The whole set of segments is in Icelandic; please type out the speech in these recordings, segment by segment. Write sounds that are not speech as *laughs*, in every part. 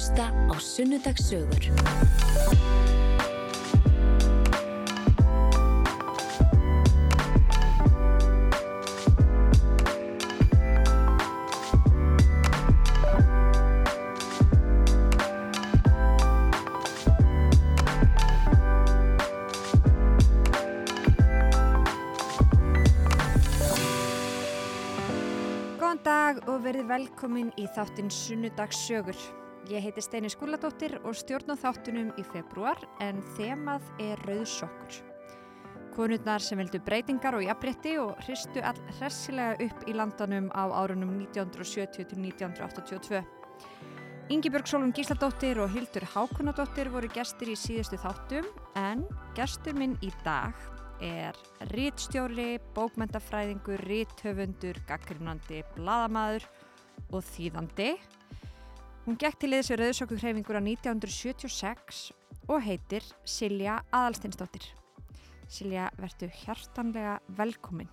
hlusta á Sunnudagssögur. Og verið velkomin í þáttinn Sunnudagssögur. Ég heiti Steini Skúladóttir og stjórn á þáttunum í februar en þemað er rauðsokkur. Konurnar sem vildu breytingar og jafnrétti og hristu all hressilega upp í landanum á árunum 1970 til 1982. Ingibjörg Sólum Gísladóttir og Hildur Hákonadóttir voru gestir í síðustu þáttum en gestur minn í dag er rítstjóri, bókmentafræðingur, ríthöfundur, gaggrinandi, bladamaður og þýðandi. Hún gekk til liðs við Rauðsokkuhreyfingur á 1976 og heitir Silja Aðalsteinsdóttir. Silja, verðu hjartanlega velkomin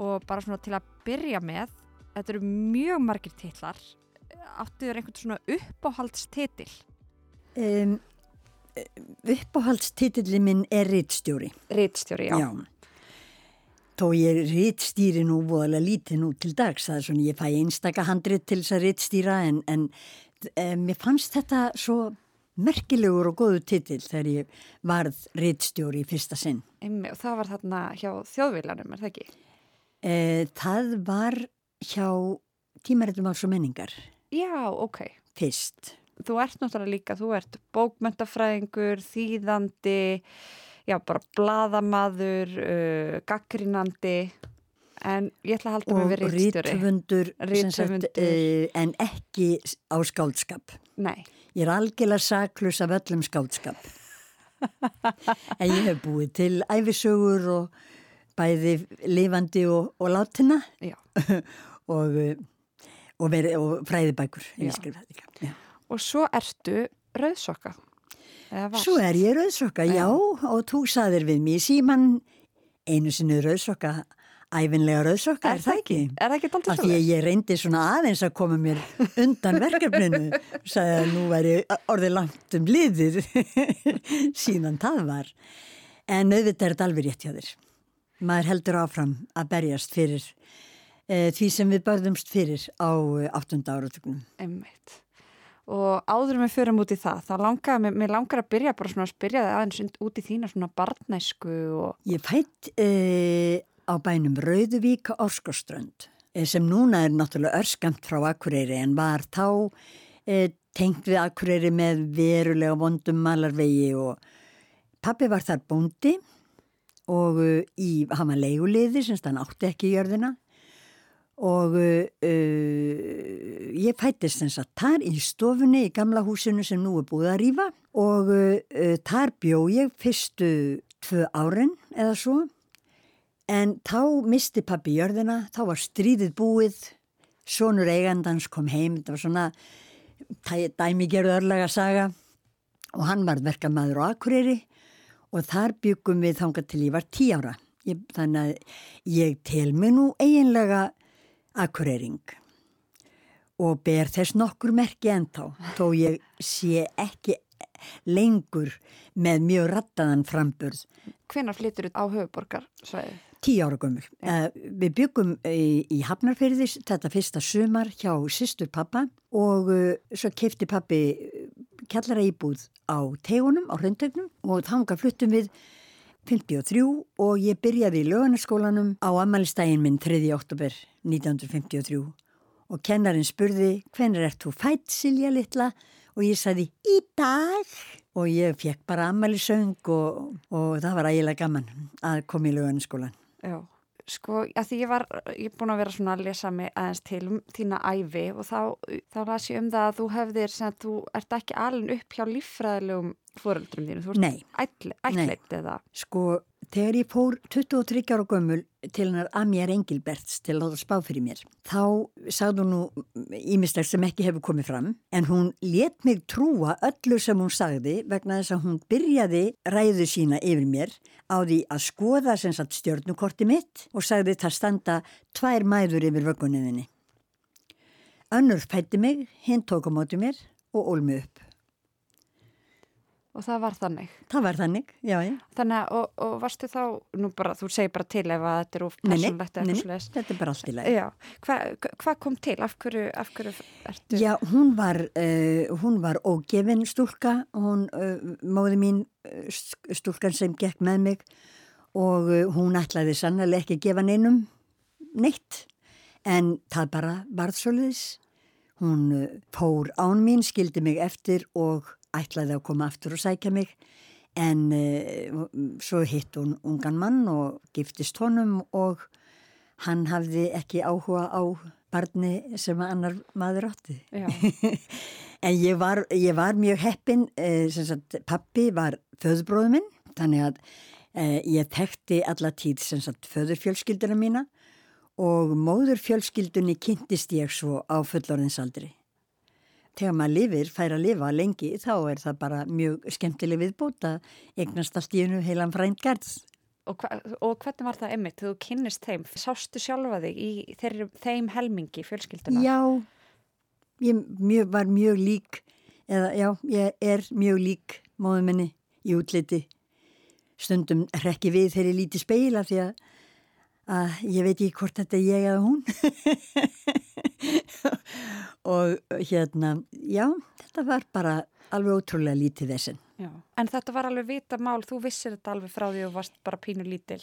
og bara svona til að byrja með, þetta eru mjög margir titlar, áttu þér einhvern svona uppáhaldstitil? Um, uppáhaldstitilli minn er rittstjóri. Rítstjóri, já. Þó ég rittstýri nú voðalega lítið nú til dags. Það er svona ég fæ einstaka handrit til þess að rittstýra en, en um, mér fannst þetta svo merkilegur og góðu titil þegar ég varð rittstjóri í fyrsta sinn. Einmi, og það var þarna hjá þjóðvílanum, er það ekki? E, það var hjá tímarættum alls og menningar Já, ok. fyrst. Þú ert náttúrulega líka, þú ert bókmentafræðingur, þýðandi, já, bara bladamaður, uh, gaggrínandi, en ég ætla að halda mig Og við rítstjóri. rítvöndur Rithöfundur. uh, en ekki á skáldskap. Nei, Ég er algjörlega saklus af öllum skáldskap. *laughs* en ég hef búið til æfisögur og bæði lifandi og, og látina já. *laughs* og, uh, og, og fræðibækur. Já. Já. Og svo ertu rauðsokka. Svo er ég rauðsokka, já, og þú saðir við mér síman einu sinni rauðsokka, æfinlega rauðsokka, er, það ekki? Er það ekki Af daldið því ég reyndi svona aðeins að koma mér undan verkefninu, *laughs* sagði að nú væri orðið langt um liðið, *laughs* síðan það var. En auðvitað er þetta alveg rétt hjá þér. Maður heldur áfram að berjast fyrir e, því sem við börðumst fyrir á e, áttunda áratögnum. Einmitt. Og áður með förum út í það, þá langar, mér, langar að byrja bara svona að spyrja það aðeins út í þína svona barnæsku og, Ég fætt e, á bænum Rauðuvík Orskoströnd e, sem núna er náttúrulega örskamt frá Akureyri en var þá e, tengt við Akureyri með verulega vondum malarvegi og pappi var þar bóndi og í, hann var leiguliði sem hann átti ekki í jörðina og uh, uh, ég fættist þess að þar í stofunni í gamla húsinu sem nú er búið að rýfa og uh, uh, þar bjó ég fyrstu tvö árin eða svo. En þá misti pappi jörðina, þá var stríðið búið, sonur eigandans kom heim, þetta var svona dæmigerðu örlaga saga. Og hann var verkamæður á Akureyri. Og þar byggum við þangað til ég var tí ára. Ég, þannig að ég tel mig nú eiginlega Akureyring og ber þess nokkur merki ennþá þó ég sé ekki lengur með mjög rattaðan framburð hvenar flyttur á höfuborgarsvæði? Tí ára gömul. Uh, við byggum í, í Hafnarferðis þetta fyrsta sumar hjá sýstur pappa og uh, svo kefti pappi kjallara íbúð á tegunum, á hröndegnum og þanga fluttum við 53 og ég byrjaði í lögarnaskólanum á amalistægin minn 3. oktober 1953 og kennarinn spurði hvenær ert þú fætt Silja litla og ég sagði í dag og ég fekk bara amalisöng og, og það var ægilega gaman að koma í lögarnaskólan. Já, sko, að því ég var, ég er búin að vera svona að lesa mig aðeins til um þína æfi og þá, þá las ég um það að þú hefðir sem að þú ert ekki alveg upp hjá líffræðilegum fóreldrum þínu, þú ert ætleitt eða? Sko, þegar ég fór 23 ára gömul til hennar Amjar Engilberts til að láta spá fyrir mér, þá sagði hún nú ímislega sem ekki hefur komið fram, en hún let mig trúa öllu sem hún sagði vegna þess að hún byrjaði ræðu sína yfir mér á því að skoða sem sagt stjörnukorti mitt og sagði það standa tvær mæður yfir vöggunniðinni. Önnur fætti mig, hinn tók á móti mér og ólmi upp. Og það var þannig. Það var þannig, já, já. Þannig að, og, og varstu þá, nú bara, þú segir bara til ef að þetta er of Nei, nei, persónlegt eða nei, eitthvað nei, svoleiðis. þetta er bara allt í lagi. Já, hvað hva kom til? Af hverju, af hverju ertu? Já, hún var, uh, hún var ógefin stúlka, hún, uh, móði mín uh, stúlkan sem gekk með mig og hún ætlaði sannlega ekki að gefa neinum neitt, en það bara varð svoleiðis. Hún uh, fór án mín, skildi mig eftir og ætlaði að koma aftur og sækja mig, en uh, svo hitt hún ungan mann og giftist honum og hann hafði ekki áhuga á barni sem annar maður átti. *laughs* En ég var, ég var mjög heppin, sem sagt, pappi var föðbróðu minn, þannig að eh, ég tekti alla tíð sem sagt föðurfjölskylduna mína og móðurfjölskyldunni kynntist ég svo á fullorðinsaldri. Þegar maður lifir, fær að lifa lengi, þá er það bara mjög skemmtileg viðbót að eignast allt í hennu heilan frænt gerð. og, hva, og hvernig var það emmitt? Þú kynnist þeim, sástu sjálfa þig í þeir, þeim helmingi fjölskylduna? Já, ég mjög, var mjög lík, eða já, ég er mjög lík móðu minni í útliti. Stundum rekki við þegar ég líti speila því að, að ég veit ekki hvort þetta er ég eða hún. *laughs* *laughs* og hérna, já, þetta var bara alveg ótrúlega lítið þessin. Já. En þetta var alveg vita mál, þú vissir þetta alveg frá því og varst bara pínu lítil.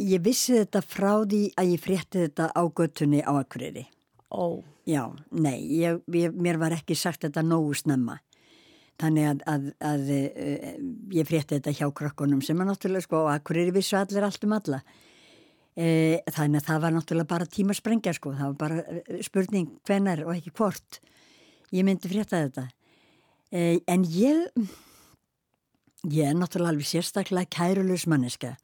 Ég vissi þetta frá því að ég frétti þetta á göttunni á Akureyri. Ó. Já, nei, ég, ég, mér var ekki sagt þetta nógu snemma. Þannig að, að, að uh, ég frétti þetta hjá krökkunum sem er náttúrulega sko, og Akureyri vissu allir allt um alla. E, þannig að það var náttúrulega bara tímasprengja sko, það var bara eh, spurning hvenar og ekki hvort ég myndi frétta þetta. E, en ég, ég er náttúrulega alveg sérstaklega kærulus manneska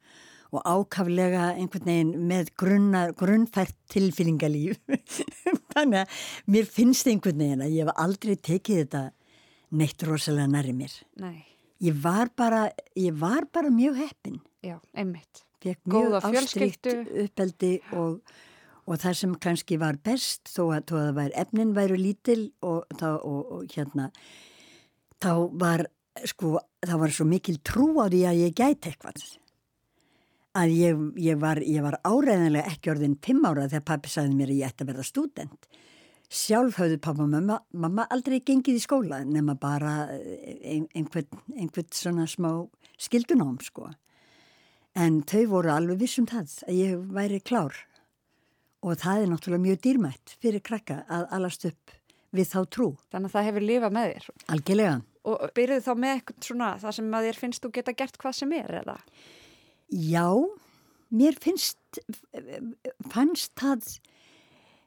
og ákaflega einhvern veginn með grunna, grunnfært tilfýlingalíf. *laughs* Þannig að mér finnst einhvern veginn að ég hef aldrei tekið þetta neitt rosalega næri mér. Nei, Ég var bara, ég var bara mjög heppin. já, einmitt. Fekk mjög fjölskyldu. uppeldi og, og það sem kannski var best þó að, þó að það væri, efnin væru lítil og, þá, og, og hérna þá var sko, þá var svo mikil trú á því að ég gæti eitthvað. Að ég, ég var, var áreðanlega ekki orðin fimm ára þegar pappi sagði mér að ég ætti að verða stúdent. Sjálf höfðu pappa og mamma, mamma aldrei gengið í skóla nema bara ein, einhvern, einhvern svona smá skildunám sko en þau voru alveg vissum það að ég væri klár og það er náttúrulega mjög dýrmætt fyrir krakka að alast upp við þá trú, Þannig að það hefur lifað með þér. algjörlega Og byrjuðu þá með eitthvað svona það sem að þér finnst þú geta gert hvað sem er eða? Já, mér finnst fannst það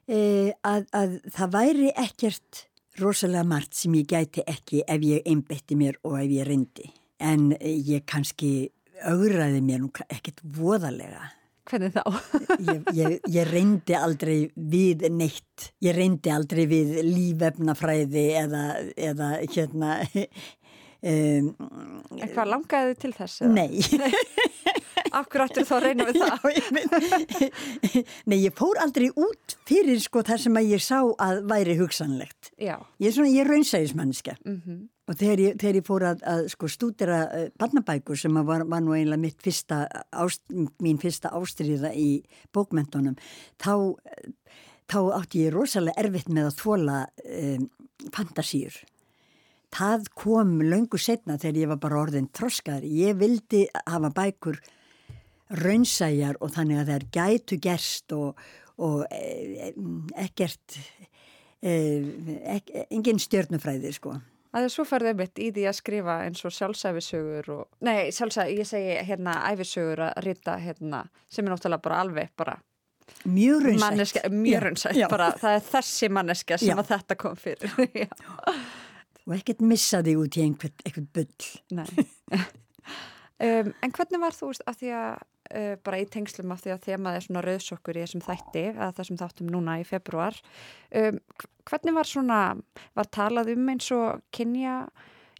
e, að, að það væri ekkert rosalega margt sem ég gæti ekki ef ég einbetti mér og ef ég reyndi en ég kannski augraði mér nú ekkert voðalega Hvernig þá? ég, ég, ég reyndi aldrei við neitt ég reyndi aldrei við lífefnafræði eða, eða hérna *laughs* um, En hvað langaði þið til þess? nei *laughs* Akkur áttur þá að reyna við *laughs* það? Nei, ég fór aldrei út fyrir sko þar sem að ég sá að væri hugsanlegt. Já. ég er svona, ég er raunsæðismanniska Mm og þegar ég, þegar ég fór að, að sko stúdera uh, barnabækur sem var, var nú eiginlega mitt fyrsta ást, mín fyrsta ástriða í bókmentunum þá, þá átti ég rosalega erfitt með að þóla um, fantasíur. Það kom löngu setna þegar ég var bara orðin þroskaður ég vildi hafa bækur raunsæjar og þannig að þær gætu gerst og, og e, ekkert e, ek, engin stjörnufræði sko Það er svo færðið mitt í því að skrifa eins og sjálfsæfisögur og, nei, sjálfsæfi, ég segi hérna æfisögur að rita hérna sem er náttúrulega bara alveg bara mjög raunsætt mjög raunsætt, bara það er þessi manneska sem Já. að þetta kom fyrir. *laughs* Og ekkert missa þig út í einhvern bull Nei. *laughs* um, en hvernig var þú veist að því að uh, bara í tengslum af því að þemað er svona rauðsokkur í þessum þætti að þessum þáttum núna í februar um, hv- hvernig var svona var talað um eins og kynja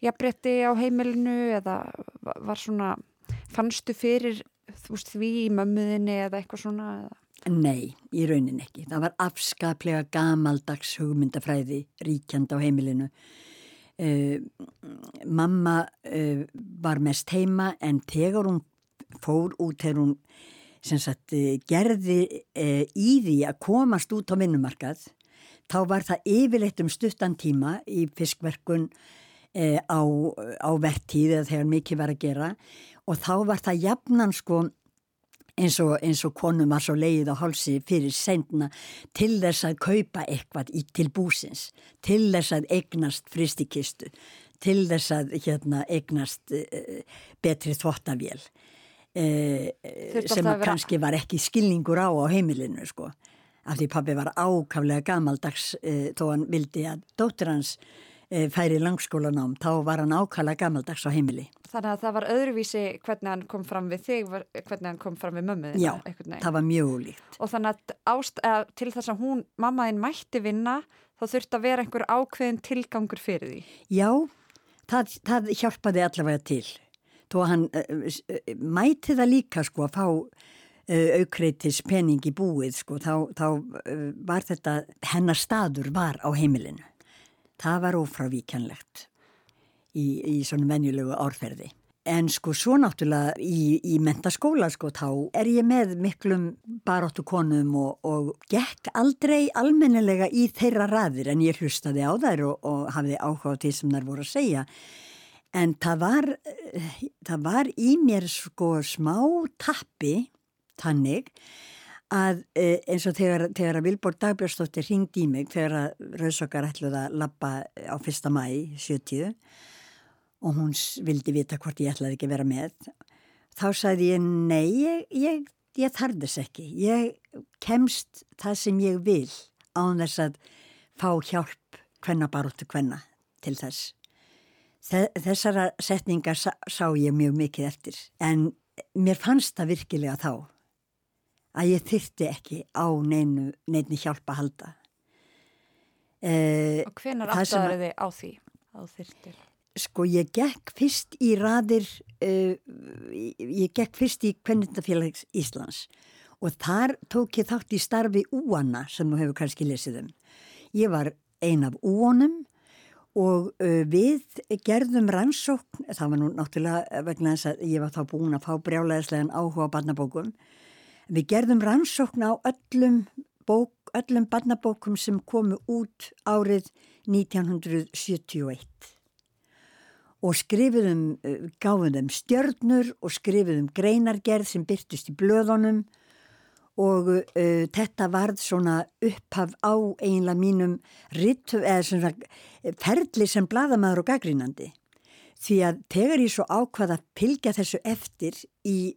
jafnrétti á heimilinu eða va- var svona fannstu fyrir veist því í mömmuðinni eða eitthvað svona eða? Nei, í raunin ekki. Það var afskaplega gamaldags hugmyndafræði ríkjand á heimilinu. Uh, mamma uh, var mest heima en þegar hún fór út þegar hún sagt, uh, gerði í því að komast út á vinnumarkað þá var það yfirleitt um stuttan tíma í fiskverkun á, á vertíð eða þegar mikið var að gera. Og þá var það jafnan sko eins og, og konum var svo leið á hálsi fyrir sendna til þess að kaupa eitthvað í, til búsins, til þess að eignast fristikistu, til þess að hérna, eignast uh, betri þvottavél uh, sem að kannski var ekki skilningur á á heimilinu sko. Af því pabbi var ákaflega gamaldags uh, þó hann vildi að dóttur hans færi langskólanám, þá var hann ákaflega gamaldags á heimili. Þannig að það var öðruvísi hvernig hann kom fram við þig, hvernig hann kom fram við mömmuðina. Já, það var mjög líkt. Og þannig að ást, til þess að hún, mammaðinn mætti vinna, þá þurfti að vera einhver ákveðin tilgangur fyrir því. Já, það, það hjálpaði allavega til. Þó að hann uh, mæti það líka sko að fá uh, aukreitis pening í búið sko, þá, þá var þetta, hennar staður var á heimilinu. Það var ófravíkjanlegt í, í svona venjulegu árferði. En sko svo náttúrulega í, í mentaskóla sko þá er ég með miklum baróttu konum og, og gekk aldrei almennelega í þeirra raðir en ég hlustaði á þær og, og hafði áhuga á því sem þær voru að segja. En það var, það var í mér sko smá tappi tannig að e, eins og þegar, þegar að Vilborg Dagbjörnsdóttir ringdi í mig þegar að Rauðsokar ætluði að lappa á fyrsta mæ 70 og hún vildi vita hvort ég ætlaði ekki vera með. Þá sagði ég nei, ég, ég, ég þarf þess ekki. Ég kemst það sem ég vil án þess að fá hjálp hvenna baróttu hvenna til þess. Þessara setningar sá, ég mjög mikið eftir en mér fannst það virkilega þá að ég þyrti ekki á neinu, neinu hjálpa að halda. Eh, og hvenar aftaður þið á því að þyrtir? Sko ég gekk fyrst í raðir, uh, ég gekk fyrst í Kvennindafélags Íslands og þar tók ég þátt í starfi úana sem þú hefur kannski lesið um. Ég var ein af úonum og uh, við gerðum rannsókn, það var nú náttúrulega vegna þess að ég var þá búin að fá brjálæðislegan áhuga á barnabókum, við gerðum rannsókn á öllum, bók, öllum barnabókum sem komu út árið 1971 og skrifiðum, gáðum stjörnur og skrifiðum greinargerð sem byrtist í blöðunum og uh, þetta varð svona upphaf á einlega mínum rittu, svona ferli sem bladamæður og gaggrínandi því að tegar ég svo ákvað að pilgja þessu eftir í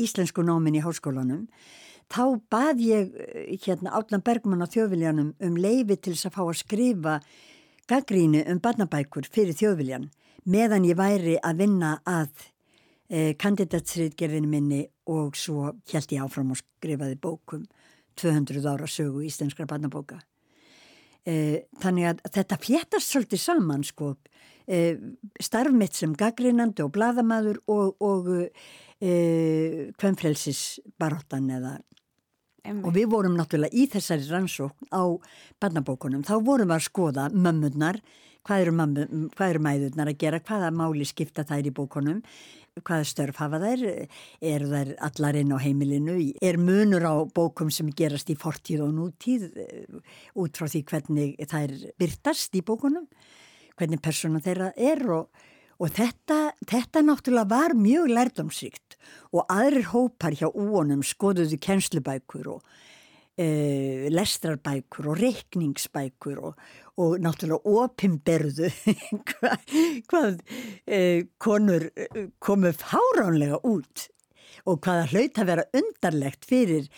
íslensku námin í háskólanum þá bað ég hérna Átlan Bergman á þjóðviljanum um leifi til þess að fá að skrifa gaggrínu um barnabækur fyrir þjóðviljan meðan ég væri að vinna að eh, kandidatsriðgerðinu minni og svo held ég áfram og skrifaði bókum 200 ára sögu íslenskra barnabóka. Eh, þannig að þetta fléttast svolítið saman sko, eh, starfmitt sem gaggrinandi og bladamadur og, og kvemmfrelsis baróttan eða Emme. og við vorum náttúrulega í þessari rannsókn á barnabókunum, þá vorum við að skoða mömmurnar hvað eru, mammu, hvað eru mæðurnar að gera, hvaða máli skipta þær í bókonum, hvaða störf hafa þær, er þær allar inn á heimilinu, er munur á bókum sem gerast í fortíð og nútíð út frá því hvernig þær byrtast í bókunum, hvernig persóna þeirra er og, og þetta, þetta náttúrulega var mjög lærdomsrikt og aðrir hópar hjá úonum skoðuðu kjenslubækur og Uh, lestrarbækur og reikningsbækur og, og náttúrulega opimberðu *laughs* hvað, hvað uh, konur uh, komu fáránlega út og hvaða hlaut að vera undarlegt fyrir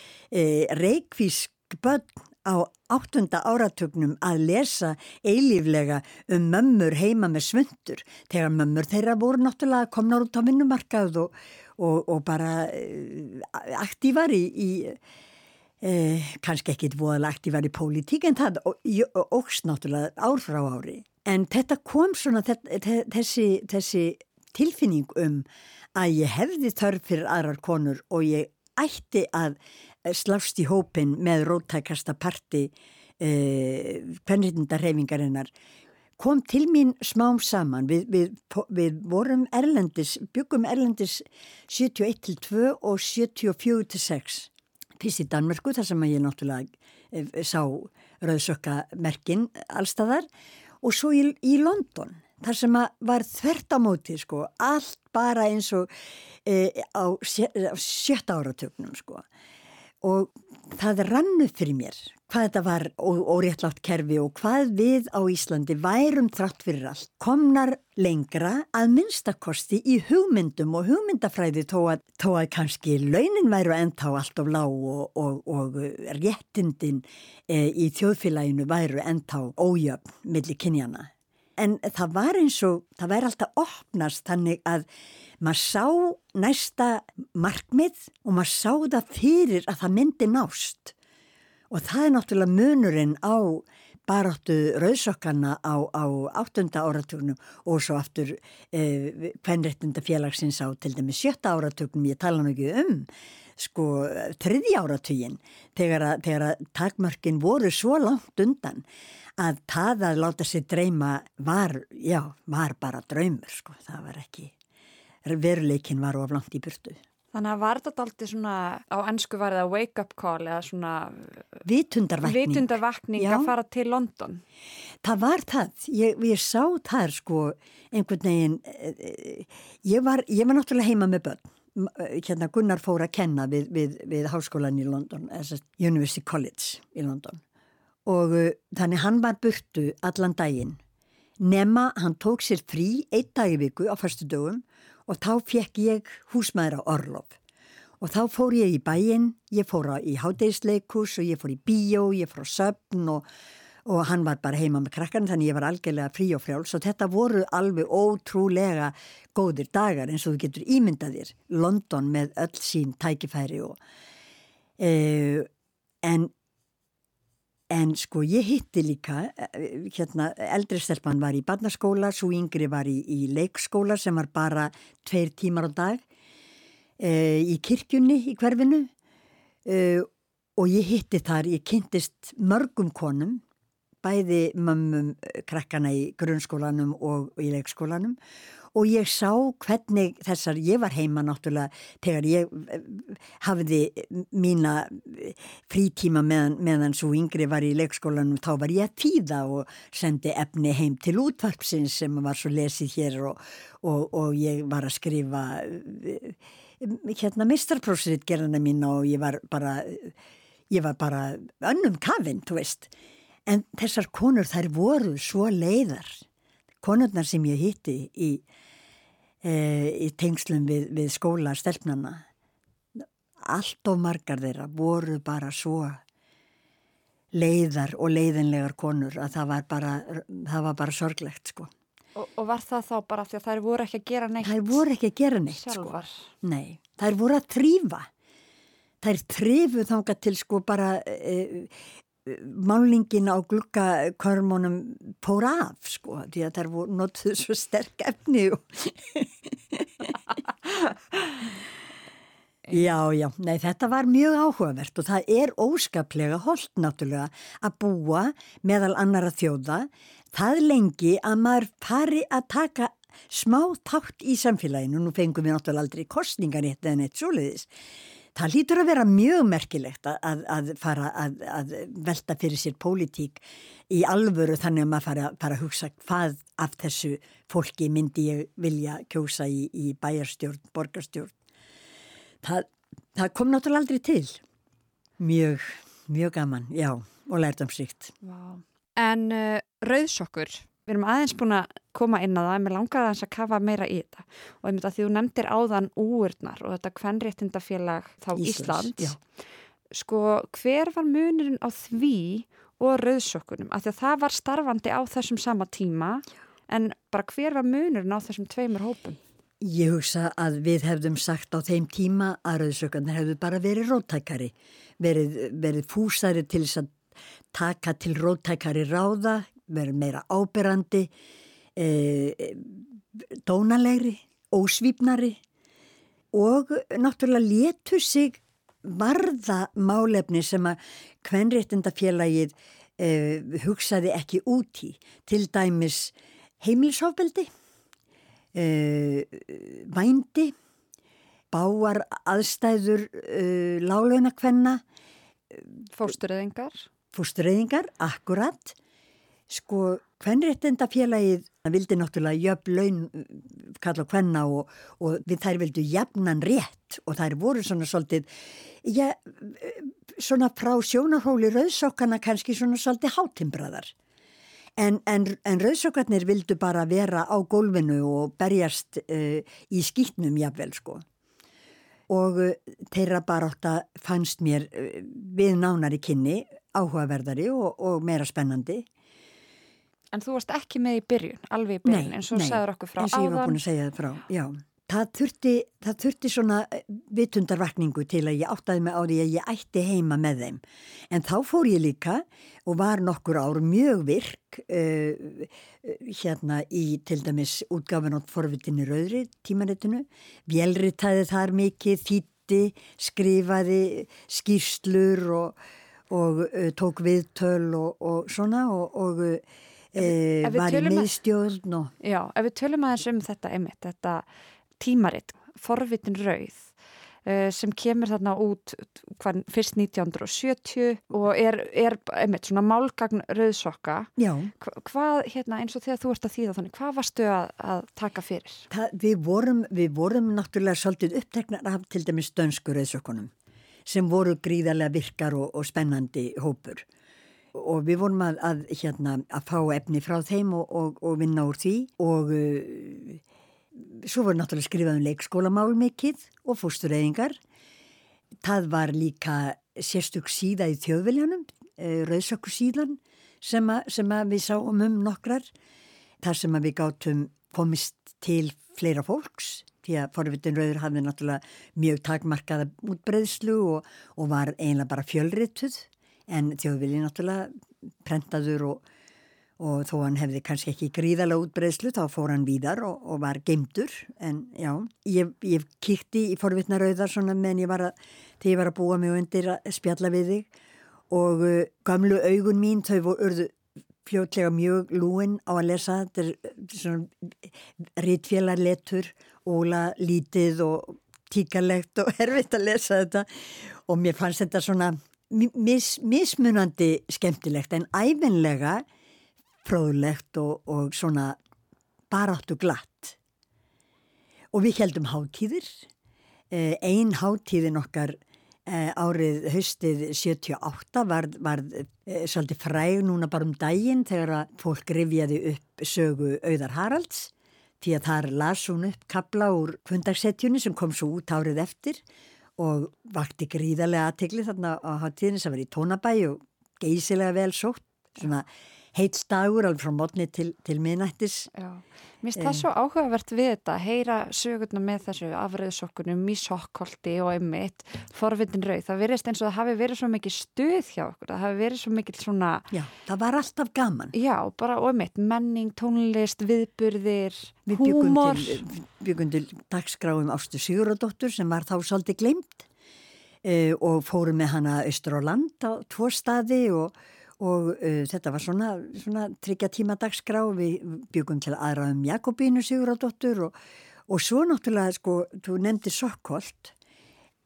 reikvísk börn á áttunda áratögnum að lesa eilíflega um mömmur heima með svöndur þegar mömmur þeirra voru náttúrulega komnar út á vinnumarkað og, og, og bara aktívar í, í eh, kannski ekkit voðalagt ég var í pólitík en það ógst náttúrulega ár frá ári en þetta kom svona þessi, þessi tilfinning um að ég hefði þörf fyrir aðrar konur og ég ætti að slást í hópin með róttækasta parti eh, hvernriðnda reyfingarinnar kom til mín smám saman. Við, við, við vorum erlendis, byggum erlendis 71 til 2 og 74 til 6. Fyrst í Danmörku þar sem ég náttúrulega eh, sá rauðsökkamerkin allstaðar og svo í, í London þar sem var þvert á móti sko, allt bara eins og e, á sjötta áratögnum sko. Og það rannu fyrir mér hvað þetta var óréttlátt kerfi og hvað við á Íslandi værum þrátt fyrir allt. Komnar lengra að minnstakosti í hugmyndum og hugmyndafræði tó að, tó að kannski launin væru ennþá allt of lág og, og, og réttindin e, í þjóðfélaginu væru ennþá ójöfn millir kynjana. En það var eins og, það væri alltaf opnast þannig að maður sá næsta markmið og maður sá það fyrir að það myndi nást og það er náttúrulega munurinn á baráttu rauðsokkana á, á áttunda áratugnum og svo aftur eh, hvernreittinda félagsins á til dæmi sjötta áratugnum, ég tala nú ekki um sko þriði áratugin þegar þegar að takmörkin voru svo langt undan að það að láta sér dreyma var, já, var bara draumur sko, það var ekki veruleikin var of langt í burtu Þannig að var þetta alltaf svona, á ennsku var það wake up call eða svona vitundarvakning, vitundarvakning að fara til London. Það var það, ég, ég sá þar sko einhvern veginn, eh, ég var, ég var náttúrulega heima með börn, hérna Gunnar fór að kenna við, við, við háskólan í London, University College í London. Og uh, þannig hann var burtu allan daginn, nema hann tók sér frí einn dag í viku á fyrstu dögum og þá fekk ég húsmaður á Orlof. Og þá fór ég í bæinn, ég fór í hátdeisleikus og ég fór í bíó, ég fór á söfn og, og hann var bara heima með krakkarinn þannig ég var algjörlega frí og frjáls. Og þetta voru alveg ótrúlega góðir dagar eins og þú getur ímyndað þér London með öll sín tækifæri og e, en En sko ég hitti líka, eh, hérna eldri stelpann var í barnaskóla, svo yngri var í, í leikskóla sem var bara tveir tímar á dag e, í kirkjunni í hverfinu. E, og ég hitti þar, ég kynntist mörgum konum, bæði mömmum krakkana í grunnskólanum og í leikskólanum og ég sá hvernig þessar, ég var heima náttúrulega þegar ég eh, hafði mína frítíma meðan, meðan svo yngri var í leikskólanum þá var ég að tíða og sendi efni heim til útvarpsins sem var svo lesið hér og, og, og ég var að skrifa eh, hérna mistarprósrit gerðana mín og ég var bara ég var bara önnum kafinn, þú veist. En þessar konur þær voru svo leiðar. Konurnar sem ég hitti í í tengslum við, við skóla stelpnana allt of margar þeirra voru bara svo leiðar og leiðinlegar konur að það var bara, það var bara sorglegt sko. Og, og var það þá bara því að þær voru ekki að gera neitt? Þær voru ekki að gera neitt sko. Sjálfar. sko. Nei, þær voru að trífa. Þær trífu þánga til sko bara e, málingin á glukkakörmunum pór af sko því að þær voru notuð svo sterk efni *laughs* Já, já, nei þetta var mjög áhugavert og það er óskaplega holdt náttúrulega að búa meðal annara þjóða það lengi að maður pari að taka smá tátt í samfélaginu, nú fengum við náttúrulega aldrei kostningan eitt en eitt svoleiðis Það lítur að vera mjög merkilegt að, að, fara að, að velta fyrir sér pólitík í alvöru þannig að maður fara, fara að hugsa hvað af þessu fólki myndi ég vilja kjósa í, í bæjarstjórn, borgarstjórn. Það, það kom náttúrulega aldrei til. Mjög, mjög gaman, já, og lært um sýkt. En uh, rauðsokkur við erum aðeins búin að koma inn á það en mér langar aðeins að kafa meira í þetta. Og einmitt að því þú nefndir áðan úurnar og þetta kvennréttindafélag þá Íslands, Íslands sko hver var munurinn á því og rauðsokkunum, af því að það var starfandi á þessum sama tíma en bara hver var munurinn á þessum tveimur hópum? Ég hugsa að við hefðum sagt á þeim tíma að rauðsokkunir hefðu bara verið róttækari verið, verið fúsari til þess að taka til róttækari ráða verið meira áberandi, e, dónalegri, ósvípnari og náttúrulega letur sig varða málefni sem að kvenréttindafélagið uh, hugsaði ekki út í til dæmis heimilsofbeldi uh, vændi báar aðstæður uh, lálaunakvenna Fóstureyðingar. fústureyðingar, akkurat sko, hvernréttinda félagið vildi náttúrulega jöfn laun uh, kalla hvenna og, og við þær vildu jafnan rétt og þær voru svona svolítið já, uh, svona frá sjónarhóli rauðsokkana kannski svona svolítið hátimbraðar en, en, en rauðsokkarnir vildu bara vera á gólfinu og berjast uh, í skýtnum jafnvel sko og uh, þeirra baróta fannst mér uh, við nánari kynni áhugaverðari og, og meira spennandi. En þú varst ekki með í byrjun, alveg í byrjun, Nei, og nei, sagður okkur frá eins og ég var áðan. búin að segja það frá, já. Það þurfti, það þurfti svona uh, vitundarvakningu til að ég áttaði mig á því að ég ætti heima með þeim. En þá fór ég líka og var nokkur ár mjög virk uh, hérna í til dæmis útgáfin átt forvitinni rauðri tímanetinu. Vélritaði þar mikið, þýtti, skrifaði skýrslur og, og uh, tók viðtöl og, og svona og, og við var í miðstjórn og Já, ef við tölum aðeins um þetta einmitt, þetta tímaritt, forvitin rauð, uh, sem kemur þarna út hvar, fyrst 1970 og er, er einmitt svona málgagn rauðsokka. já. Hva- Hvað, hérna, eins og þegar þú ert að þýða þannig, hvað varstu að, að taka fyrir? Það, við, vorum, við vorum náttúrulega svolítið uppteknar af til dæmis dönsku rauðsökunum sem voru gríðarlega virkar og, og spennandi hópur og við vorum að, að, hérna, að fá efni frá þeim og, og, og vinna úr því og uh, svo voru náttúrulega skrifað um leikskólamál mikið og fóstureyðingar. Það var líka sérstök síða í þjóðviljanum, uh, rauðsökku síðan sem, sem við sáum um nokkrar þar sem við gátum komist til fleira fólks því að forvitin rauður hafði náttúrulega mjög takmarkaða útbreyðslu og, og var eiginlega bara fjölrituð en þjóðvilji náttúrulega prentaður og, og þó hann hefði kannski ekki gríðalega útbreyðslu þá fór hann víðar og, og var geimdur en já, ég, ég kíkti í forvitna rauðar svona meðan ég var að þegar ég var að búa mig undir að spjalla við þig. Og uh, gamlu augun mín þau voru fljótlega mjög lúin á að lesa. Þetta er uh, svona rítfélarletur óla lítið og tíkalegt og *laughs* erfitt að lesa þetta. Og mér fannst þetta svona mis, mismunandi skemmtilegt en æfinlega fróðlegt og, og svona baráttu glatt og við heldum hátíðir. Eh, ein hátíðin okkar eh, árið haustið 78 var, var eh, svolítið fræg núna bara um daginn þegar fólk rifjaði upp sögu Auðar Haralds því að þar las hún upp kabla úr kvöndagssetjunni sem kom svo út árið eftir. og vakti gríðarlega aðtegli þarna á hátíðinni sem var í tónabæ og geysilega vel sótt. Svona heitt dagur alveg frá mótni til, til minnættis Já, mér finnst það svo áhugavert við þetta, heyra sögurna með þessu afriðsokkunum í sokkholti og einmitt, forvindin rauð. Það verist eins og það hafi verið svo mikið stuð hjá okkur, það hafi verið svo mikið svona, Já, það var alltaf gaman já, bara og einmitt, menning, tónlist, viðburðir, Við húmor. til, byggum til dagskráum Ástu Siguradóttur sem var þá svolítið glemt uh, og fórum með hana austur á land á tvo staði og, og uh, þetta var svona, svona tryggja tíma dagskrá. Við byggum til aðra um Jakobínu Siguradóttur og, og svo náttúrulega sko, þú nefndi Sokkholt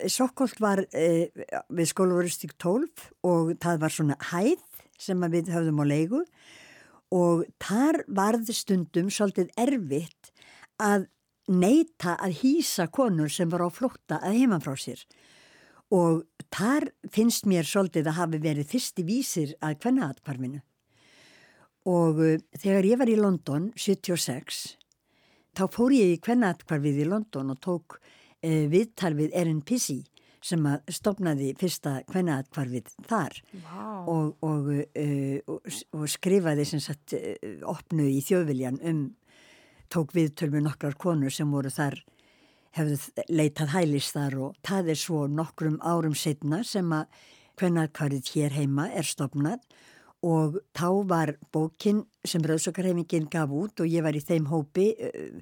Sokkholt var uh, við skólaverustík 12 og það var svona hæð sem við höfðum á leigu. Og þar varð stundum svolítið erfitt að neyta að hýsa konur sem var á flótta að heiman frá sér og þar finnst mér svolítið að hafi verið fyrsti vísir að hvenna atkvarfinu og uh, þegar ég var í London 76 þá fór ég í hvenna atkvarfið í London og tók uh, viðtal við Erin Pissy sem að stopnaði fyrsta hvenna atkvarfið þar. Vá, og, og, uh, og, og skrifaði sem sagt opnu í þjóðviljan um tók viðtöl með nokkrar konur sem voru þar hefðu leitað hælis þar og það er svo nokkrum árum setna sem að hvernarkvarið hér heima er stopnað og þá var bókin sem Rauðsókarheimingin gaf út og ég var í þeim hópi uh,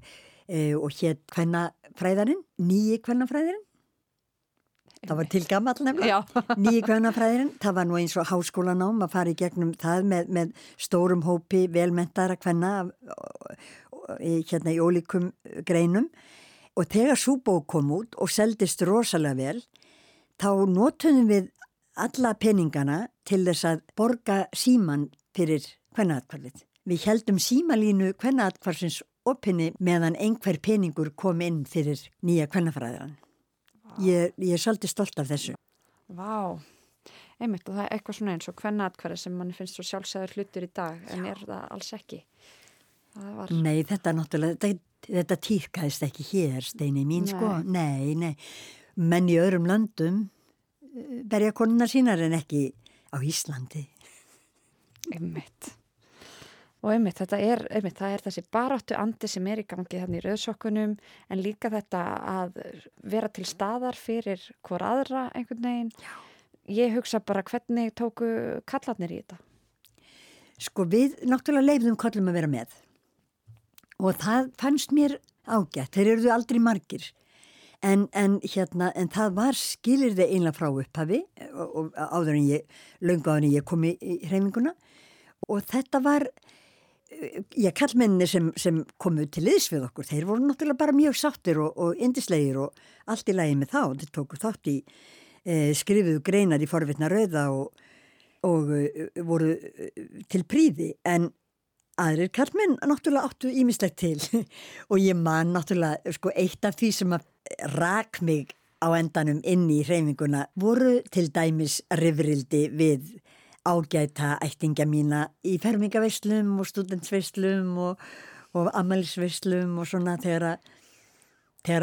uh, og hér hvernafræðarinn, nýji hvernafræðarinn það var til gammal nefnilega, *laughs* nýji kvönafræðirinn, það var nú eins og háskólanám að fara í gegnum það með, með stórum hópi velmentara kvenna hérna í ólíkum greinum og þegar súbók kom út og seldist rosalega vel, þá notuðum við alla peningana til þess að borga síman fyrir kvennaatkvarfið. Við heldum símalínu kvennaatkvarfins opinni meðan einhver peningur kom inn fyrir nýja kvennafræðirann. Ég, ég er svolítið stolt af þessu. Vá, einmitt og það er eitthvað svona eins og kvennaatkvarfi sem mann finnst svo sjálfsæður hlutur í dag en Já. er það alls ekki. Var... Nei, þetta er náttúrulega, þetta, þetta týrkaðist ekki hér, steini mín nei. sko. Nei, nei. Menn í öðrum landum eh, berja konunar sínar en ekki á Íslandi. Einmitt. Og einmitt, þetta er, einmitt, það er þessi baráttu andi sem er í gangi þannig í rauðsokkunum en líka þetta að vera til staðar fyrir hver aðra einhvern veginn. Já. Ég hugsa bara hvernig tóku kallarnir í þetta? Sko við náttúrulega leifðum kallum að vera með og það fannst mér ágætt, þeir eru aldrei margir. En, en hérna, en það var skilir þeir einlega frá upphafi og, og áður en ég, laungu áður en ég kom í, í hreiminguna og þetta var já, kallmenni sem, sem komu til liðs við okkur, þeir voru náttúrulega bara mjög sáttir og, og indislegir og allt í lagi með þá, þeir tóku þátt í e, skrifuðu greinar í forvitna rauða og, og e, voru e, til príði en aðrir kallmenn náttúrulega áttu ímislegt til. *laughs* Og ég man náttúrulega sko eitt af því sem rak mig á endanum inn í hreyfinguna voru til dæmis rifrildi við ágæta ættinga mína í fermingavislum og studentsvislum og, og amalisvislum og svona þegar að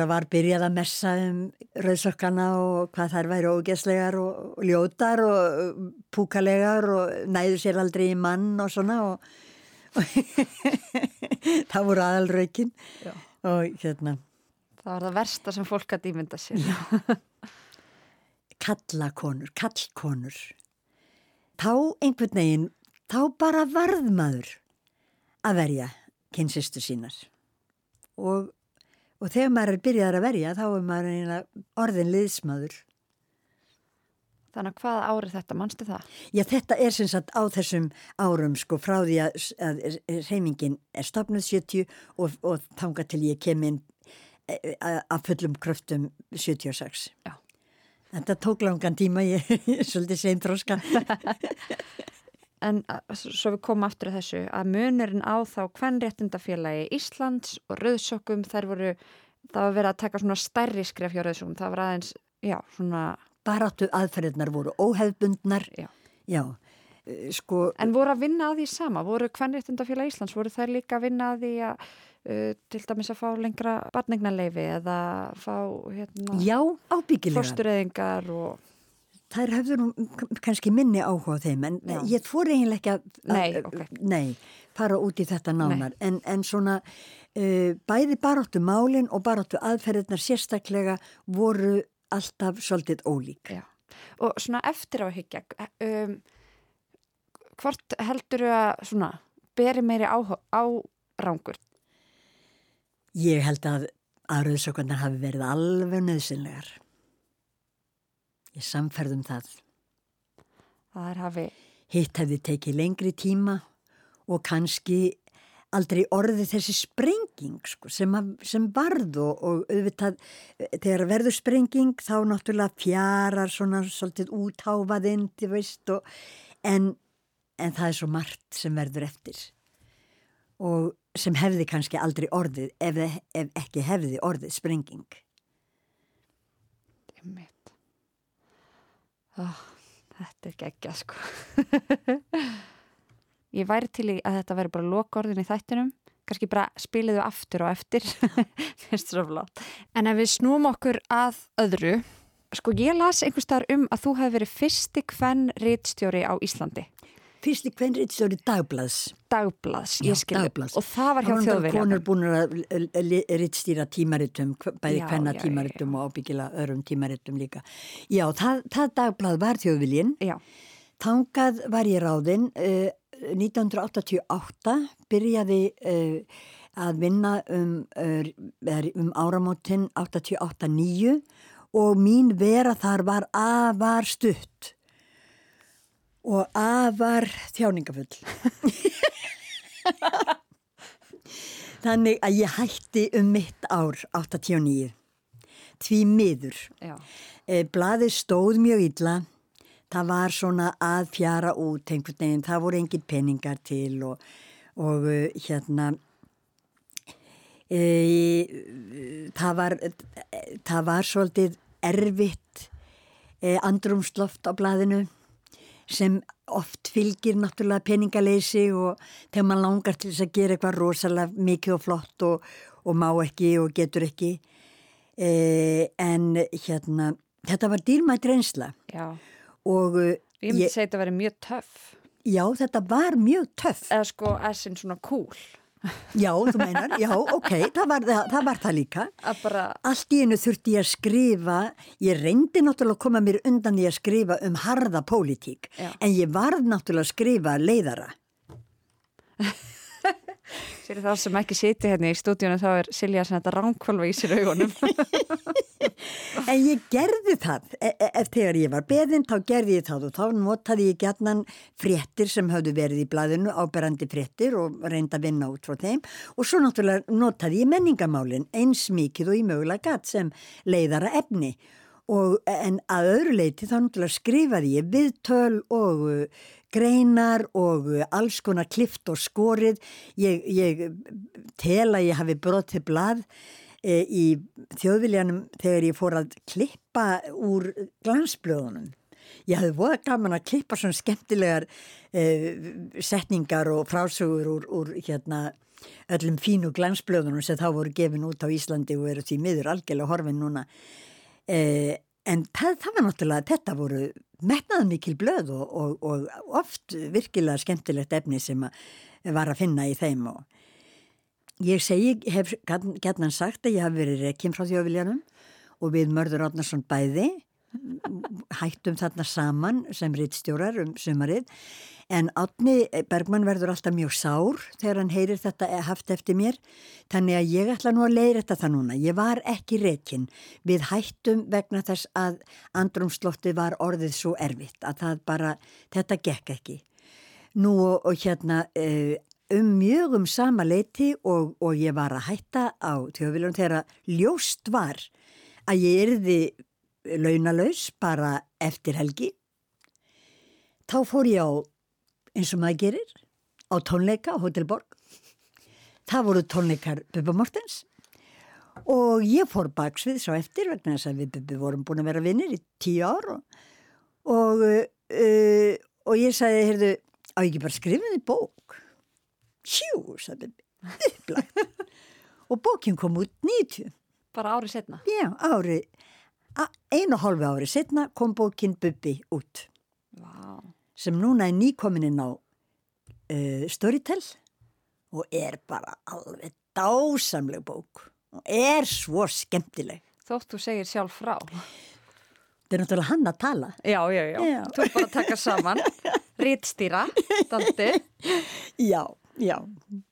var byrjað að messa um rauðsökkana og hvað þær væri ógeðslegar og, og ljótar og púkalegar og næður sér aldrei í mann og svona og *laughs* það voru aðalrökin. Og hérna. Það var það versta sem fólk að dýmynda sér. Kallakonur, kallkonur. Þá einhvern veginn, þá bara varð maður að verja kynsistu sínar. Og, og þegar maður er byrjað að verja þá er maður orðin liðsmaður Þannig að hvaða árið þetta, mannstu það? Já, þetta er sem sagt á þessum árum sko frá því að, reymingin er stopnud 70 og, og þanga til ég kem inn e, að fullum kröftum 76. Já. Þetta tók langan tíma, ég *laughs* er svolítið seint þróska. *laughs* en svo við komum aftur að þessu, að munurinn á þá hvernréttindafélagi Íslands og Rauðsokkum, þær voru, það var verið að taka svona stærri skref hjá Rauðsokkum, það var aðeins, já, svona... Baráttu aðferðirnar voru óhefbundnar, já. já. Sko... En voru að vinna að því sama, voru hvernréttindafélagi Íslands, voru þær líka að vinna að því að Uh, til dæmis að fá lengra barnegnarleifi eða fá hérna, Já, ábyggilega fórstureyðingar og Það er höfður nú kannski minni áhuga á þeim en Já. ég fór eiginlega ekki að, nei, okay. nei, fara út í þetta nánar en, en svona uh, bæði baráttu málinn og baráttu aðferðirnar sérstaklega voru alltaf svolítið ólík Já. og svona eftir áhyggja um, hvort heldur þau að svona beri meiri árángur Ég held að aðröðsökundar hafi verið alveg nöðsynlegar. Ég samferðum það. Það er hafi... Hitt hefði tekið lengri tíma og kannski aldrei orði þessi sprenging sko, sem, að, sem varð og, og auðvitað þegar verður sprenging þá náttúrulega fjarar svona svolítið útháfaðinn en, en það er svo margt sem verður eftir og sem hefði kannski aldrei orðið ef, ef ekki hefði orðið sprenging. Þetta er mitt. Oh, þetta er geggja sko. *laughs* Ég væri til í að þetta veri bara lokorðin í þættinum. Kannski bara spiliðu aftur og eftir. *laughs* en ef við snúum okkur að öðru, sko ég las einhvers þar um að þú hefði verið fyrsti kvenn rittstjóri á Íslandi fyrsti kvenriðstjóri dagblads. Dagblads, ég skilði. Og það var hjá þjóðverðan. Konur búin að rittstýra tímaritum, bæði hvenna tímaritum og ábyggila öðrum tímaritum líka. Já, það, það dagblad var þjóðviljin. Já. Tangað var ég ráðinn. Uh, 1988 byrjaði uh, að vinna um, uh, um áramótin 88-9 og mín vera þar var afar stutt og afar þjáningafull. *laughs* Þannig að ég hætti um mitt ár 89, tví miður. E, blaðið stóð mjög illa, það var svona að fjara út einhvern veginn, það voru engin peningar til og, og uh, hérna, e, það, var, það var svolítið erfitt e, andrumsloft á blaðinu sem oft fylgir náttúrulega peningaleysi og þegar maður langar til þess að gera eitthvað rosalega mikið og flott og, og má ekki og getur ekki. E, en hérna þetta var dýrmætt reynsla. Já. Og e, Ég myndi ég, segja þetta að vera mjög töff. já þetta var mjög töff Eða sko, essin svona cool. *laughs* já þú meinar, já ok það var það, það, var það líka bara, allt í einu þurfti ég að skrifa ég reyndi náttúrulega að koma mér undan í að skrifa um harða pólitík Já. en ég varð náttúrulega að skrifa leiðara *laughs* fyrir þá sem ekki siti hérna í stúdíunum þá er Silja sem þetta ránkvölva í sér augunum. *laughs* En ég gerði það, e e eftir þegar ég var beðinn þá gerði ég það og þá notaði ég gætnan fréttir sem höfðu verið í blaðinu, áberandi fréttir og reyndi að vinna út frá þeim. Og svo náttúrulega notaði ég menningamálin eins mikið og í mögulega gatt sem leiðara efni. Og en að öðru leiti þá náttúrulega skrifaði ég viðtöl og greinar og uh, alls konar klift og skorið, ég, ég tel að ég hafi brotið blað e, í þjóðviljanum þegar ég fór að klippa úr glansblöðunum. Ég hafði voða gaman að klippa svona skemmtilegar e, setningar og frásögur úr, úr hérna, öllum fínu glansblöðunum sem þá voru gefin út á Íslandi og eru því miður algjörlega horfin núna. E, en það, það var náttúrulega, þetta voru metnaða mikil blöð og, og, og oft virkilega skemmtilegt efni sem var að finna í þeim og Ég segi, hef gætnan sagt að ég haf verið rekin frá þjóðviljanum og við Mörður Átnarsson bæði hættum þarna saman sem rittstjórar um sumarið en Átni Bergman verður alltaf mjög sár þegar hann heyrir þetta haft eftir mér þannig að ég ætla nú að leiðra þetta það núna. Ég var ekki rekin við hættum vegna þess að andrumslotti var orðið svo erfitt að það bara, þetta gekk ekki. Nú og, og hérna uh, um mjög um sama leiti og, og ég var að hætta á þjóðvílunum þegar ljóst var að ég erði launalaus bara eftir helgi. Þá fór ég á, eins og maður gerir, á tónleika á Hotel Borg. Það voru tónleikar Bubba Mortens og ég fór baksvið svo eftir vegna þess að við Bubbi vorum búin að vera vinnir í tíu ár og, og, uh, og ég sagði, heyrðu, á ég ekki bara skrifið í bók? Hjú, sagði Bubbi, *laughs* upplagt. og bókin kom út 90. bara árið setna. Já, ári, einu hálfu ári setna kom bókin Bubbi út Vá. sem núna er nýkomin inn á uh, Storytel og er bara alveg dásamleg bók og er svo skemmtileg. Þótt þú segir sjálf frá. Það er náttúrulega hann að tala. Já, já, já. Já. Þú er bara að taka saman. *laughs* Rítstýra, daldi. Já, já.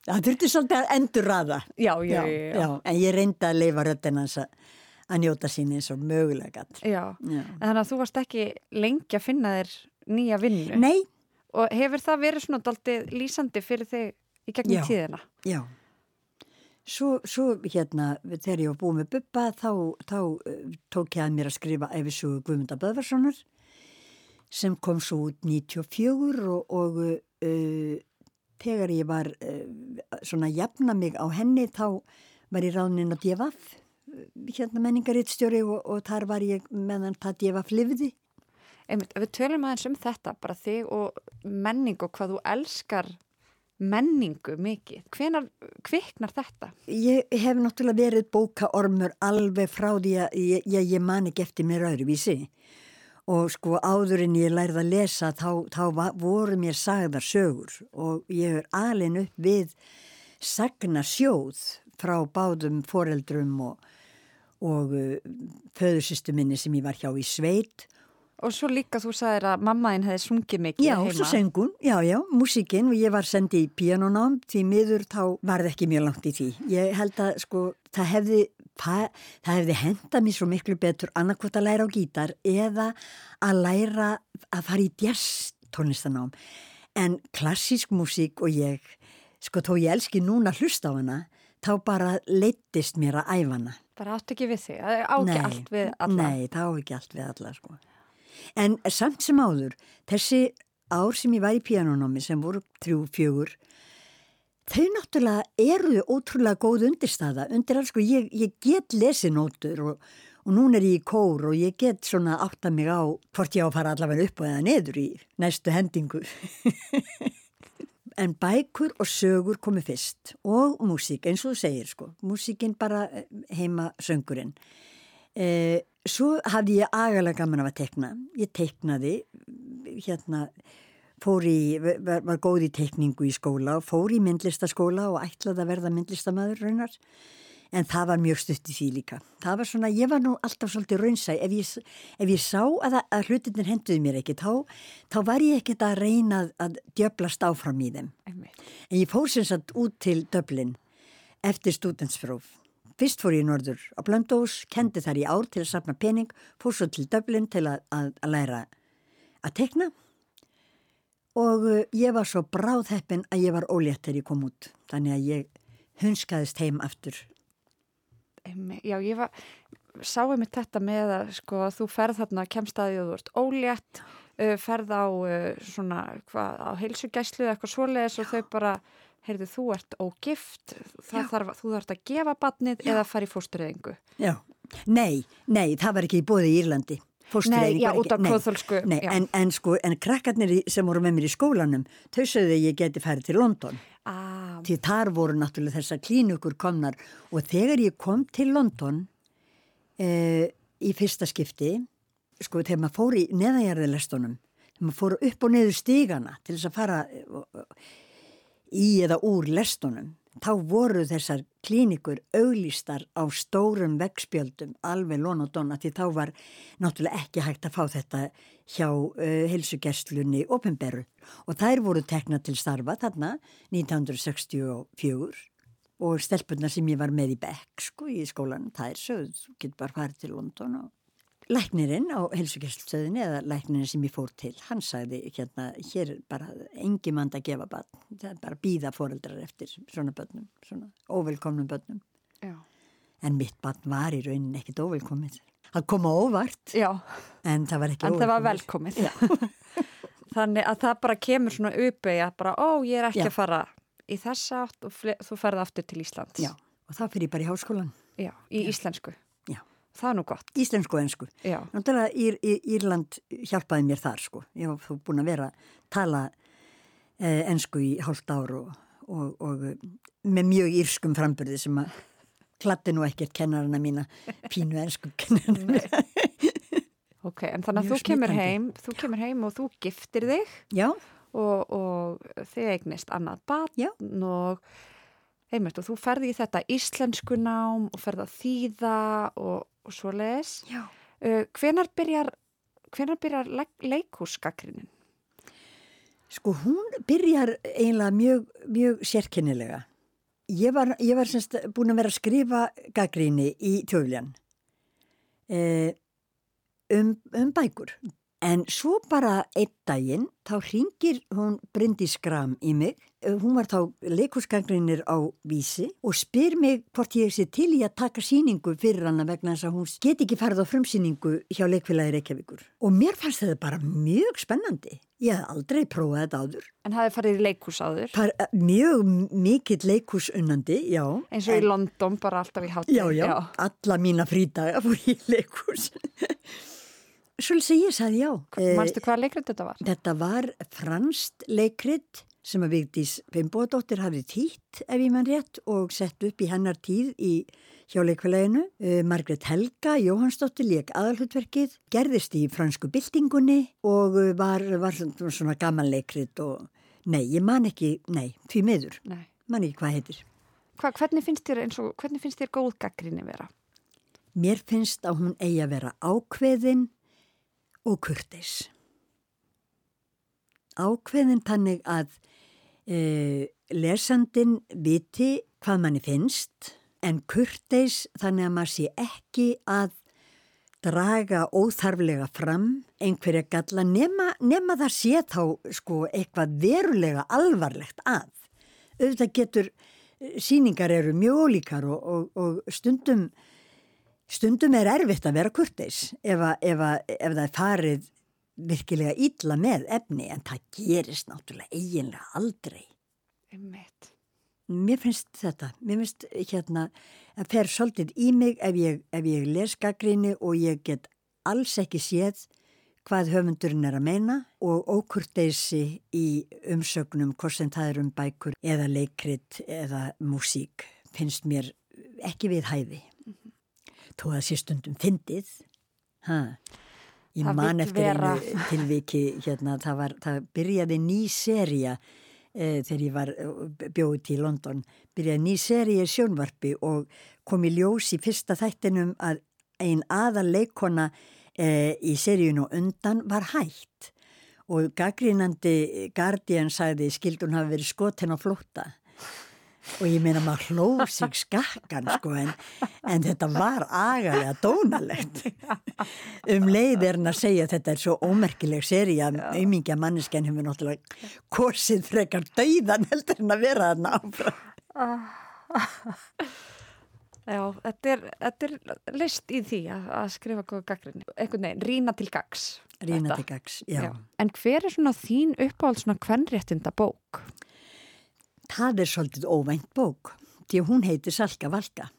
Það þurfti svolítið að endur raða. Já, já, já. já. En ég reyndi að leifa röddinn hans að að njóta sín eins og mögulega. Já. Já. En þannig að þú varst ekki lengi að finna þér nýja vinnu. Nei, Og hefur það verið svona daldi lýsandi fyrir þig í gegnum Já. tíðina? já. Svo, svo hérna, þegar ég var búið með Bubba, þá, þá uh, tók ég að mér að skrifa æfisugu Guðmunda Böðvarssonar sem kom svo út 94 og, og uh, þegar ég var uh, svona að jafna mig á henni þá var ég ráðnin á DFF, hérna menningarittstjóri og, og þar var ég meðan það DFF lifði. Einmitt, ef við tölum aðeins um þetta, bara þig og menning og hvað þú elskar menningu mikið. Hvenar kviknar þetta? Ég hef náttúrulega verið bókaormur alveg frá því að ég, ég, ég man ekki eftir mér öðruvísi og sko áður en ég lærði að lesa þá, þá voru mér sagðar sögur og ég er alin upp við sagna sjóð frá báðum foreldrum og, og uh, föðursýstu minni sem ég var hjá í sveit Og svo líka þú sagðir að mammaðinn hefði sungið mikið Já, heima. svo söng hún, já, já, músikinn og ég var sendið í píanónám því miður þá var það ekki mjög langt í því. Ég held að sko það hefði hefði hendað mér svo miklu betur annarkvort að læra á gítar eða að læra að fara í jazz tónlistanám. En klassísk músík og ég, sko þó ég elski núna að hlusta á hana, þá bara leittist mér að æfa hana. Bara átt ekki við þig, það á ekki allt við alla. Nei, það á ekki allt við alla, sko. En samt sem áður, þessi ár sem ég var í pianonámi sem voru trjú, fjögur, þau náttúrulega eru ótrúlega góð undirstaða. Undir alls, sko, ég, ég get lesinótur og, og núna er ég í kór og ég get svona átta mig á hvort ég á að fara allavega upp og eða neður í næstu hendingu. *laughs* en bækur og sögur komi fyrst og músík eins og þú segir sko, músíkin bara eh, heima söngurinn. Eh, svo hafði ég agalega gaman af að tekna. Ég teknaði, hérna, fór í, var, var góð í tekningu í skóla og fór í myndlistaskóla og ætlaði að verða myndlistamæður raunar en það var mjög stutt í því líka. Það var svona, ég var nú alltaf svolítið raunsæ, ef ég, ef ég sá að, að hlutinir henduði mér ekki, þá, þá var ég ekkert að reyna að, að djöblast áfram í þeim. En ég fór sem sagt út til Dublin eftir studentsfróf. Fyrst fór ég í norður á Blöndós, kendi þar í ár til að sapna pening, fór svo til Dublin til að, að læra að tekna og uh, ég var svo bráðheppin að ég var ólétt þegar ég kom út. Þannig að ég hunskaðist heim aftur. Já, ég var, sá einmitt þetta með að sko, þú ferð þarna kemstaði og þú ert ólétt, uh, ferð á uh, svona, hvað, á heilsugæslu eða eitthvað svoleiðis og þau bara, heyrðu, þú ert ógift, þarf, þú þarfst að gefa batnið eða fara í fóstureyðingu. Já, nei, nei, það var ekki í bóði í Írlandi. Nei, já, út af klóðþölsku. Nei, en, en sko, en krakkarnir sem voru með mér í skólanum, þau sögðu að ég geti færið til London. Ah. Því þar voru náttúrulega þessar klínukur komnar. Og þegar ég kom til London eh, í fyrsta skipti, sko, þegar maður fór í neðanjarðilestunum, þegar maður fór upp og neður stígana til þess að fara í eða úr lestunum, þá voru þessar klínikur auglýstar á stórum vegspjöldum alveg lón og donna því þá var náttúrulega ekki hægt að fá þetta hjá uh, helsugestlunni ofinberu og þær voru tekna til starfa þarna 1964 og stelpunna sem ég var með í Beck sko í skólan, það er sögð, þú getur bara farið til London og Læknirinn á helsugjaststöðinni eða læknirinn sem ég fór til, hann sagði hérna, hér er bara engi mand að gefa barn, það er bara býða foreldrar eftir svona börnum, svona óvelkomnum börnum. Já. En mitt barn var í rauninni ekkit óvelkomið. Það kom á óvart, Já, en það var ekki en óvelkomið. það var velkomið. *laughs* Þannig að það bara kemur svona uppið að bara, ó, ég er ekki Já. að fara í þessa átt og þú ferði aftur til Íslands. Já, og það fyrir ég bara í háskólan. Já, í íslensku. Það er nú gott. Íslensku og ennsku. Já. Náttúrulega Ír, Ír, Írland hjálpaði mér þar sko. Ég var þú búin að vera að tala eh, ennsku í hálft ár og, og, og eh, með mjög írskum framburði sem að klatti nú ekkert kennarana mína, pínu ennsku kennarana mína. Ok, en þannig að þú kemur heim, þú kemur heim og þú giftir þig Já, og, og þið eignist annað batn Já. og einmitt og þú ferði í þetta íslensku nám og ferði að þýða og, og svo leiðis. já. Uh, hvenar byrjar, hvenar byrjar le leikúsgakrinin? Sko hún byrjar eiginlega mjög, mjög sérkennilega. Ég var, ég var semst búin að vera að skrifa gaggríni í tjóðljan eh, um, um bækur. En svo bara einn daginn, þá ringir hún Bryndi Skram í mig. Eh, Hún var þá leikursgaggrinir á vísi og spyr mig hvort ég sé til í að taka síningu fyrir hana vegna þess að hún get ekki farið á frumsýningu hjá leikfélagi Reykjavíkur. Og mér fannst þetta bara mjög spennandi. Ég hef aldrei prófað þetta áður. En hafið farið í leikús áður? Par, eh, mjög mikill leikúsunnandi, já. Eins og í En- London bara alltaf í hátíð. Já, já, alla mína frídaga fór í leikús. *laughs* Svolítið ég sagði já. Eh, Manstu hvaða leikrit þetta var? Þetta var franst leikrit sem að Vigdís Fimboðdóttir hafði týtt ef ég mann rétt og sett upp í hennar tíð í hjá leikfélaginu. Uh, Margret Helga Jóhannsdóttir leik aðalhutverkið, gerðist í fransku byltingunni og uh, var, var svona- gaman leikrit og nei, ég man ekki, nei, því miður, Nei. man ekki hvað heitir. Hva, hvernig finnst þér eins og, hvernig finnst þér góð gaggrinni vera? Mér finnst að hún eigi að vera ákveðin og kurteis. Ákveðin tannig að e, lesandin viti hvað manni finnst en kurteis þannig að maður sé ekki að draga óþarflega fram einhverja galla nema, nema það sé þá sko eitthvað verulega alvarlegt að. Auðvitað getur, síningar eru mjög ólíkar og, og, og stundum, stundum er erfitt að vera kurteis ef, að, ef, að, ef það er farið virkilega ítla með efni en það gerist náttúrulega eiginlega aldrei. Einmitt. Mér finnst þetta, mér finnst hérna að fer svolítið í mig ef ég, ef ég les gaggríni og ég get alls ekki séð hvað höfundurinn er að meina og ókurteysi í umsögnum hvort sem það er um bækur eða leikrit eða músík finnst mér ekki við hæði. Þó að sé stundum fyndið. Hæ? Ég Það man eftir vera. einu *laughs* tilviki, hérna, það, var, það byrjaði ný seria e, þegar ég var bjóð til London, byrjaði ný seria í sjónvarpi og kom í ljós í fyrsta þættinum að ein aðal leikona e, í seríun og undan var hætt og gaggrínandi Guardian sagði skildun hafi verið skotin á flótta og ég meina maður hlóf sig skakkan sko en, en þetta var agalega dónalegt um leið hann að segja að þetta er svo ómerkileg seri að auðmingja mannesken hefur náttúrulega korsið frekar dauðan heldur en að vera þarna áfram *laughs* Já, þetta er, þetta er list í því að, að skrifa góða gaggrinni. Einhvern veginn, rína til gags. Rína Þetta. til gags, já. En hver er svona þín uppáhald svona kvennréttinda bók? Það er svolítið óvænt bók því hún heitir Salka Valka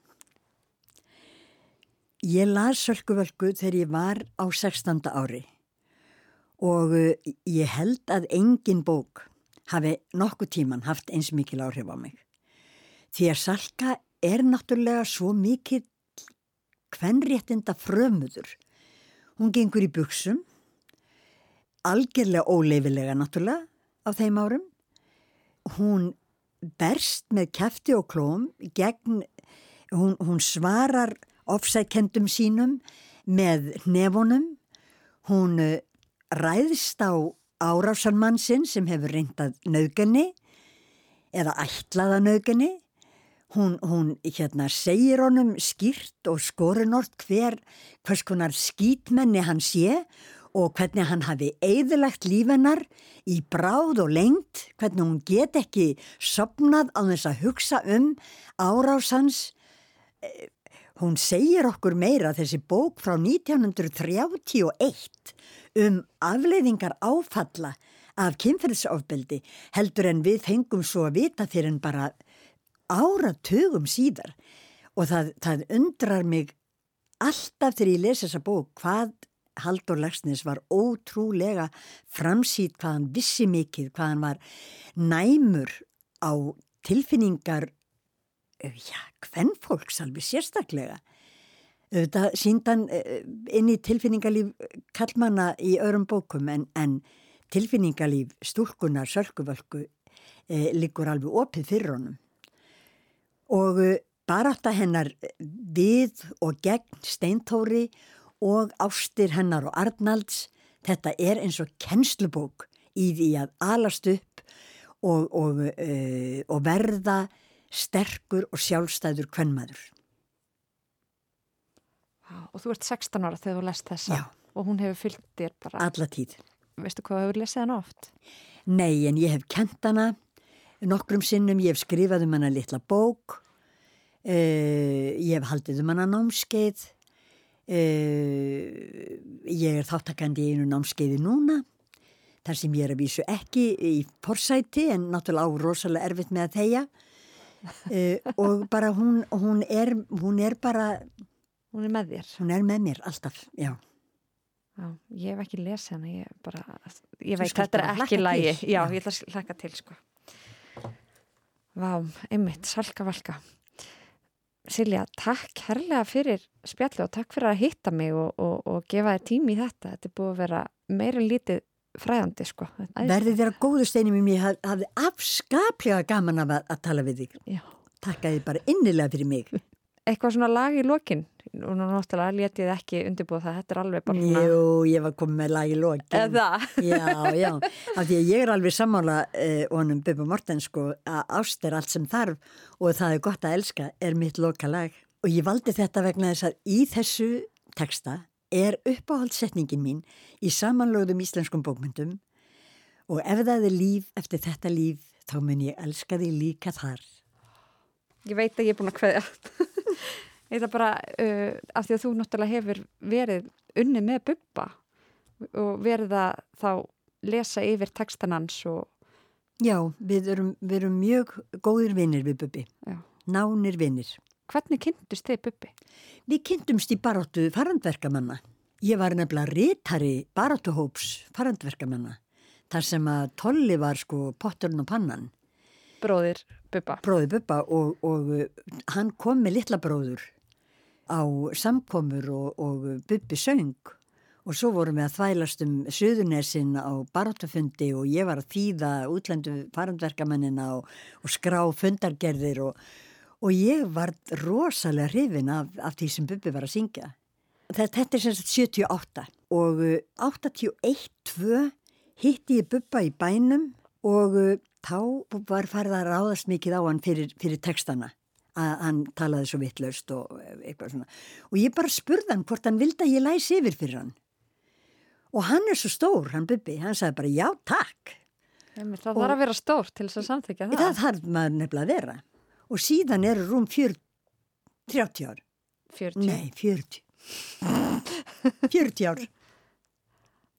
Ég las Sölku Völku þegar ég var á 16. ári og uh, ég held að engin bók hafi nokkuð tíman haft eins mikil áhrif á mig. Því að Salka er náttúrulega svo mikil kvenréttinda frömuður. Hún gengur í buksum, algjörlega óleifilega náttúrulega á þeim árum. Hún berst með kæfti og klóm gegn, hún, hún svarar ofsækendum sínum með nefunum, hún uh, ræðst á árásarmannsinn sem hefur reyndað nöðgenni eða ætlaða nöðgenni. Hún, hún hérna, segir honum skýrt og skorinort hver hvers konar skýtmenni hann sé og hvernig hann hafi eðilagt lífennar í bráð og lengt, hvernig hún get ekki sopnað á þess að hugsa um árásans. Eh, Hún segir okkur meira þessi bók frá 1931 um afleiðingar áfalla af kynferðsofbeldi heldur en við fengum svo að vita fyrir en bara áratugum síðar og það, það undrar mig alltaf þegar ég lesi þessa bók hvað Haldur Lagsnes var ótrúlega framsýtt hvað hann vissi mikið, hvað hann var næmur á tilfinningar já, hvernfólks alveg sérstaklega. Þetta síndan inn í tilfinningalíf kallmanna í öðrum bókum en, en tilfinningalíf stúlkunar sölkuvölku e, liggur alveg opið fyrir honum. Og e, barátta hennar við og gegn steintóri og ástir hennar og Arnalds þetta er eins og kennslubók í því að alast upp og, og, e, og verða sterkur og sjálfstæður kvennmaður. Og þú ert 16 ára þegar þú lest þessa Já. og hún hefur fyllt þér bara, Alla tíð. veistu hvað hefur lesið hana oft? Nei, en ég hef kent hana nokkrum sinnum, ég hef skrifað um hana litla bók, uh, ég hef haldið um hana námskeið, uh, ég er þáttakandi í einu námskeiði núna, þar sem ég er að vísu ekki í forsæti en náttúrulega á rosalega erfitt með að þeia uh, og bara hún, hún, er, hún er bara, Hún er með þér. hún er með mér alltaf, já. Já, ég hef ekki lesið hana, ég bara, ég veit, þetta er ekki lægi. Já, Já. ég ætla að hlaka til, sko. Vá, einmitt, salka valka. Silja, takk herlega fyrir spjalli og takk fyrir að hitta mig og, og, og gefa þér tími í þetta. Þetta er búið að vera meira lítið fræðandi, sko. Æ- Verði þér að góðu steini með mér, haf- hafði afskaplega gaman af að, að tala við þig. Já, Takka þið bara innilega fyrir mig. *laughs* eitthvað svona lag í lokin? Og náttúrulega let ég það ekki undirbúið það, þetta er alveg bara svona Jú, ég var komið með lag í lokin. Eða, *laughs* Já, já, af því að ég er alveg sammála eh, honum Bubba Mortens sko að ást er allt sem þarf og það er gott að elska er mitt lokalag. Og ég valdi þetta vegna þess að í þessu texta er uppáhaldssetningin mín í samanlögðum íslenskum bókmyndum. Og ef það er líf eftir þetta líf þá mun ég elska því líka þar. Ég veit að ég er búin að kveðja *laughs* ég ætla bara uh, af því að þú náttúrulega hefur verið unni með bubba og verið að þá lesa yfir textanans og Já, við erum, við erum mjög góðir vinnir við já. nánir vinnir. hvernig kynntust þið bubbi? Við kynntumst í baráttu farandverkamanna. Ég var nefnilega rítari baráttuhóps farandverkamanna. Þar sem að Tolli var sko potturinn og pannan, Bróðir bubba bróði Bubba og, og uh, hann kom með litla bróður á samkomur og, og Bubbi söng. Og svo vorum við að þvælast um Suðunesin á baráttufundi og ég var að þýða útlendu farandverkamennina og, og skrá fundargerðir og, ég var rosalega hrifin af, af því sem Bubbi var að syngja. Þetta, er sem sagt 78 og uh, 81-2 hitti ég Bubba í bænum og uh, þá var farið að ráðast mikið á hann fyrir, fyrir textana að hann talaði svo vittlaust og eitthvað svona. Og ég bara spurði hann hvort hann vildi að ég læsi yfir fyrir hann. Og hann er svo stór, hann Bubbi, hann sagði bara já takk. Einmitt, Það þarf að vera stór til þess að samþykja það. Það þarf maður nefnilega að vera. Og síðan eru rúm 40, 30 ár. 40. Nei, 40. 40 ár.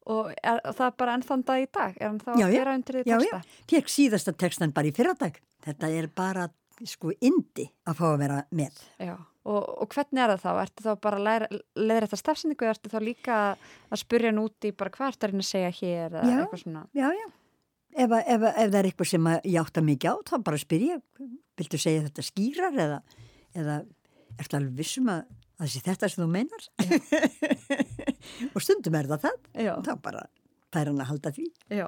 Og er, og það er bara ennþann dag í dag? Er hann þá Já, að já. gera undir því Já, texta? já. Fekk síðasta textan bara í fyrradag. Þetta er bara sko indi að fá að vera með. Já. Og, og hvernig er það þá? Ertu þá bara að leiðir þetta stafsendingu eða ertu þá líka að spurja hann út í bara hvað ertu að reyna að segja hér eða Já. eitthvað svona? Já, já. Ef, ef, ef það er eitthvað sem ég átta mikið á, þá bara spyr ég, viltu segja þetta skýrar eða, eða ertu alveg vissum að það sé þetta sem þú meinar? *laughs* *laughs* og stundum er það það. Þá bara fær hann að halda því. Já.